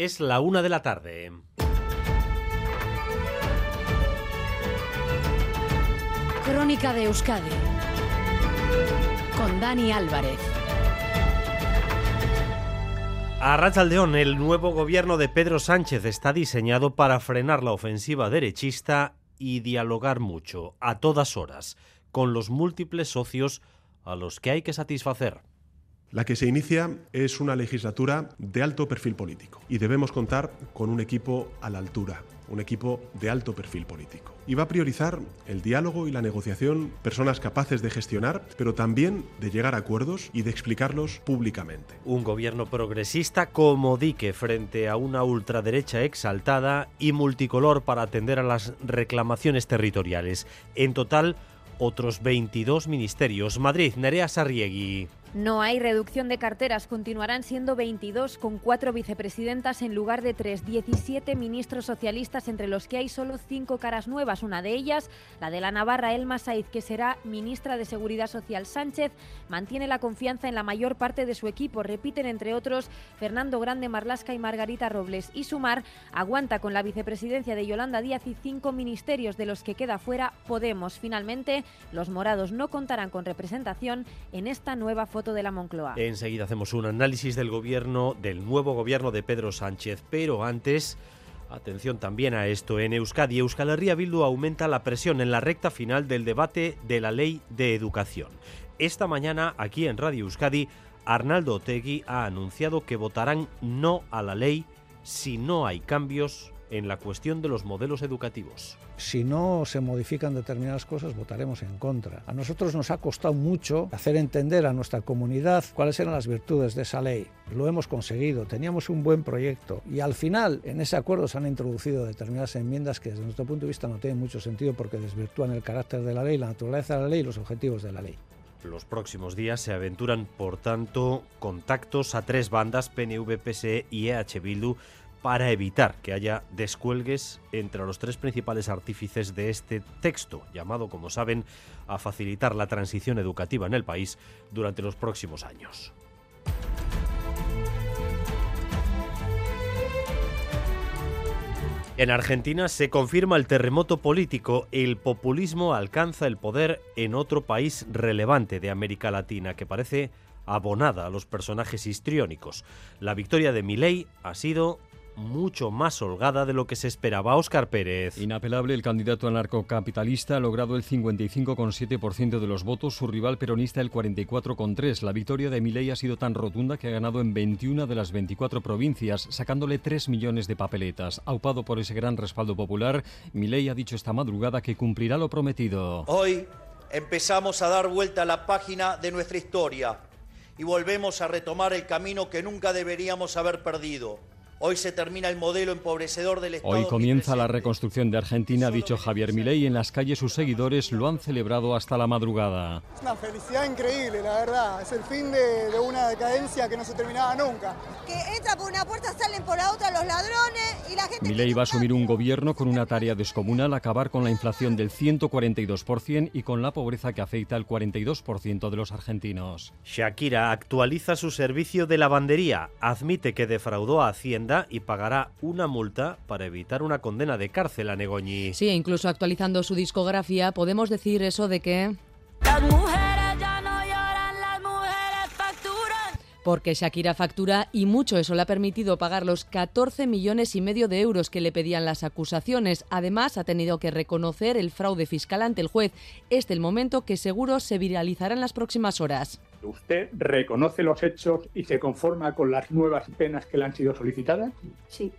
Es la una de la tarde. Crónica de Euskadi con Dani Álvarez. A Rachaldeón, el nuevo gobierno de Pedro Sánchez está diseñado para frenar la ofensiva derechista y dialogar mucho, a todas horas, con los múltiples socios a los que hay que satisfacer. La que se inicia es una legislatura de alto perfil político y debemos contar con un equipo a la altura, un equipo de alto perfil político. Y va a priorizar el diálogo y la negociación, personas capaces de gestionar, pero también de llegar a acuerdos y de explicarlos públicamente. Un gobierno progresista como dique frente a una ultraderecha exaltada y multicolor para atender a las reclamaciones territoriales. En total, otros 22 ministerios. Madrid, Nerea Sarriegui. No hay reducción de carteras, continuarán siendo 22 con cuatro vicepresidentas en lugar de tres, 17 ministros socialistas entre los que hay solo cinco caras nuevas, una de ellas la de la Navarra Elma Saiz, que será ministra de Seguridad Social. Sánchez mantiene la confianza en la mayor parte de su equipo, repiten entre otros Fernando Grande, Marlasca y Margarita Robles y Sumar aguanta con la vicepresidencia de Yolanda Díaz y cinco ministerios de los que queda fuera Podemos. Finalmente, los morados no contarán con representación en esta nueva foto de. Enseguida hacemos un análisis del gobierno, del nuevo gobierno de Pedro Sánchez, pero antes... Atención también a esto. En Euskadi, Euskal Herria Bildu aumenta la presión en la recta final del debate de la ley de educación. Esta mañana, aquí en Radio Euskadi, Arnaldo Otegui ha anunciado que votarán no a la ley si no hay cambios en la cuestión de los modelos educativos. Si no se modifican determinadas cosas, votaremos en contra. A nosotros nos ha costado mucho hacer entender a nuestra comunidad cuáles eran las virtudes de esa ley. Lo hemos conseguido, teníamos un buen proyecto y al final en ese acuerdo se han introducido determinadas enmiendas que desde nuestro punto de vista no tienen mucho sentido porque desvirtúan el carácter de la ley, la naturaleza de la ley y los objetivos de la ley. Los próximos días se aventuran, por tanto, contactos a tres bandas, PNV, PSE y EH Bildu, para evitar que haya descuelgues entre los tres principales artífices de este texto, llamado, como saben, a facilitar la transición educativa en el país durante los próximos años. En Argentina se confirma el terremoto político. El populismo alcanza el poder en otro país relevante de América Latina que parece abonada a los personajes histriónicos. La victoria de Milei ha sido mucho más holgada de lo que se esperaba. Óscar Pérez. Inapelable, el candidato anarcocapitalista ha logrado el 55,7% de los votos, su rival peronista el 44,3%. La victoria de Milei ha sido tan rotunda que ha ganado en 21 de las 24 provincias, sacándole 3 millones de papeletas. Aupado por ese gran respaldo popular, Milei ha dicho esta madrugada que cumplirá lo prometido. Hoy empezamos a dar vuelta a la página de nuestra historia y volvemos a retomar el camino que nunca deberíamos haber perdido Hoy se termina el modelo empobrecedor del Estado. Hoy comienza la reconstrucción de Argentina, ha dicho Javier Milei. En las calles sus seguidores lo han celebrado hasta la madrugada. Es una felicidad increíble, la verdad. Es el fin de, de una decadencia que no se terminaba nunca. Que entra por una puerta, salen por la otra los ladrones y la gente... Milei va a asumir un gobierno con una tarea descomunal, acabar con la inflación del 142% y con la pobreza que afecta al 42% de los argentinos. Shakira actualiza su servicio de lavandería. Admite que defraudó a Hacienda y pagará una multa para evitar una condena de cárcel a Negoñi. Sí, incluso actualizando su discografía, podemos decir eso de que... porque Shakira factura y mucho eso le ha permitido pagar los 14 millones y medio de euros que le pedían las acusaciones. Además, ha tenido que reconocer el fraude fiscal ante el juez. Este el momento que seguro se viralizará en las próximas horas. ¿Usted reconoce los hechos y se conforma con las nuevas penas que le han sido solicitadas? Sí.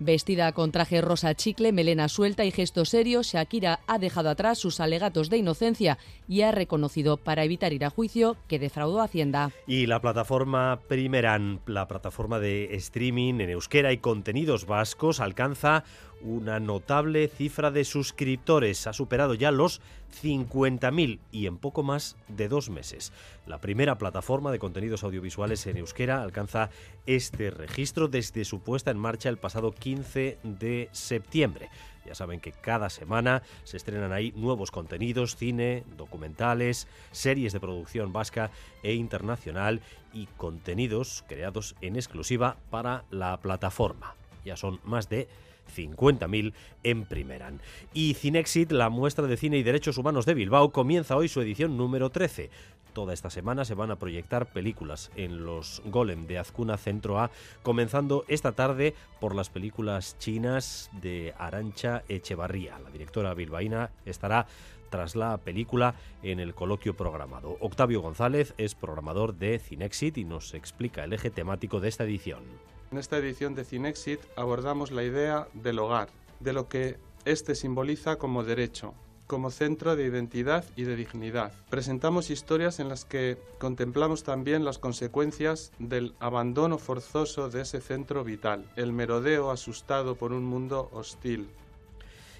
Vestida con traje rosa chicle, melena suelta y gesto serio, Shakira ha dejado atrás sus alegatos de inocencia y ha reconocido, para evitar ir a juicio, que defraudó a Hacienda. Y la plataforma Primeran, la plataforma de streaming en euskera y contenidos vascos, alcanza una notable cifra de suscriptores. Ha superado ya los 50.000 y en poco más de dos meses. La primera plataforma de contenidos audiovisuales en euskera alcanza este registro desde su puesta en marcha el pasado 15 de septiembre. Ya saben que cada semana se estrenan ahí nuevos contenidos, cine, documentales, series de producción vasca e internacional y contenidos creados en exclusiva para la plataforma. Ya son más de 50.000 en Primeran. Y Cinexit, la muestra de cine y derechos humanos de Bilbao, comienza hoy su edición número 13. Toda esta semana se van a proyectar películas en los Golem de Azcuna Centro A, comenzando esta tarde por las películas chinas de Arancha Echevarría. La directora bilbaína estará tras la película en el coloquio programado. Octavio González es programador de Cinexit y nos explica el eje temático de esta edición. En esta edición de Cinexit abordamos la idea del hogar, de lo que éste simboliza como derecho, como centro de identidad y de dignidad. Presentamos historias en las que contemplamos también las consecuencias del abandono forzoso de ese centro vital, el merodeo asustado por un mundo hostil,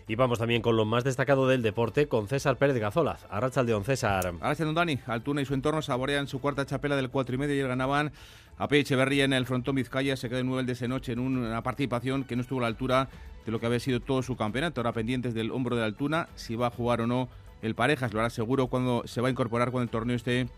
y vamos también con lo más destacado del deporte con César Pérez Gazolaz. Arrachaldeón, César. Arrachaldeón, Dani. Altuna y su entorno saborean su cuarta chapela del 4 y medio y ganaban a P. Echeverría en el frontón Vizcaya. Se quedó en nueve de esa noche en una participación que no estuvo a la altura de lo que había sido todo su campeonato. Ahora pendientes del hombro de Altuna, si va a jugar o no el Parejas. Lo hará seguro cuando se va a incorporar cuando el torneo esté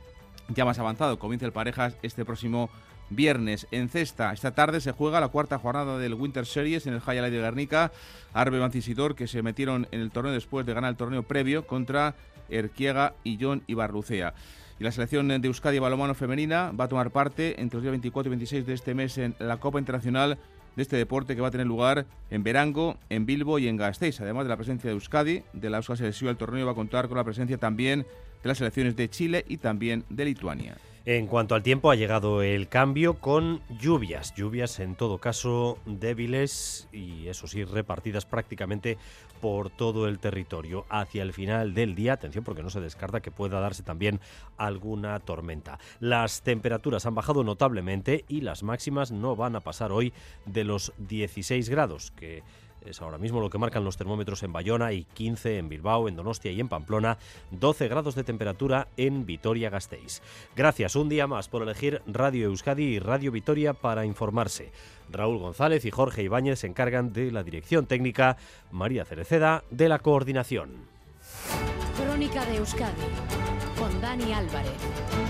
ya más avanzado. Comienza el Parejas este próximo viernes. En cesta, esta tarde se juega la cuarta jornada del Winter Series en el High de Guernica. Arbe Mancisidor, que se metieron en el torneo después de ganar el torneo previo contra Erquiega y John Ibarlucea. Y la selección de Euskadi Balomano Femenina va a tomar parte entre los días 24 y 26 de este mes en la Copa Internacional de este deporte que va a tener lugar en Verango, en Bilbo y en Gasteiz. Además de la presencia de Euskadi, de la Euskadi Selección, el torneo va a contar con la presencia también de las selecciones de Chile y también de Lituania. En cuanto al tiempo, ha llegado el cambio con lluvias, lluvias en todo caso débiles y eso sí, repartidas prácticamente por todo el territorio. Hacia el final del día, atención porque no se descarta que pueda darse también alguna tormenta. Las temperaturas han bajado notablemente y las máximas no van a pasar hoy de los 16 grados, que es ahora mismo lo que marcan los termómetros en Bayona y 15 en Bilbao, en Donostia y en Pamplona, 12 grados de temperatura en Vitoria-Gasteiz. Gracias un día más por elegir Radio Euskadi y Radio Vitoria para informarse. Raúl González y Jorge Ibáñez se encargan de la dirección técnica, María Cereceda de la coordinación. Crónica de Euskadi con Dani Álvarez.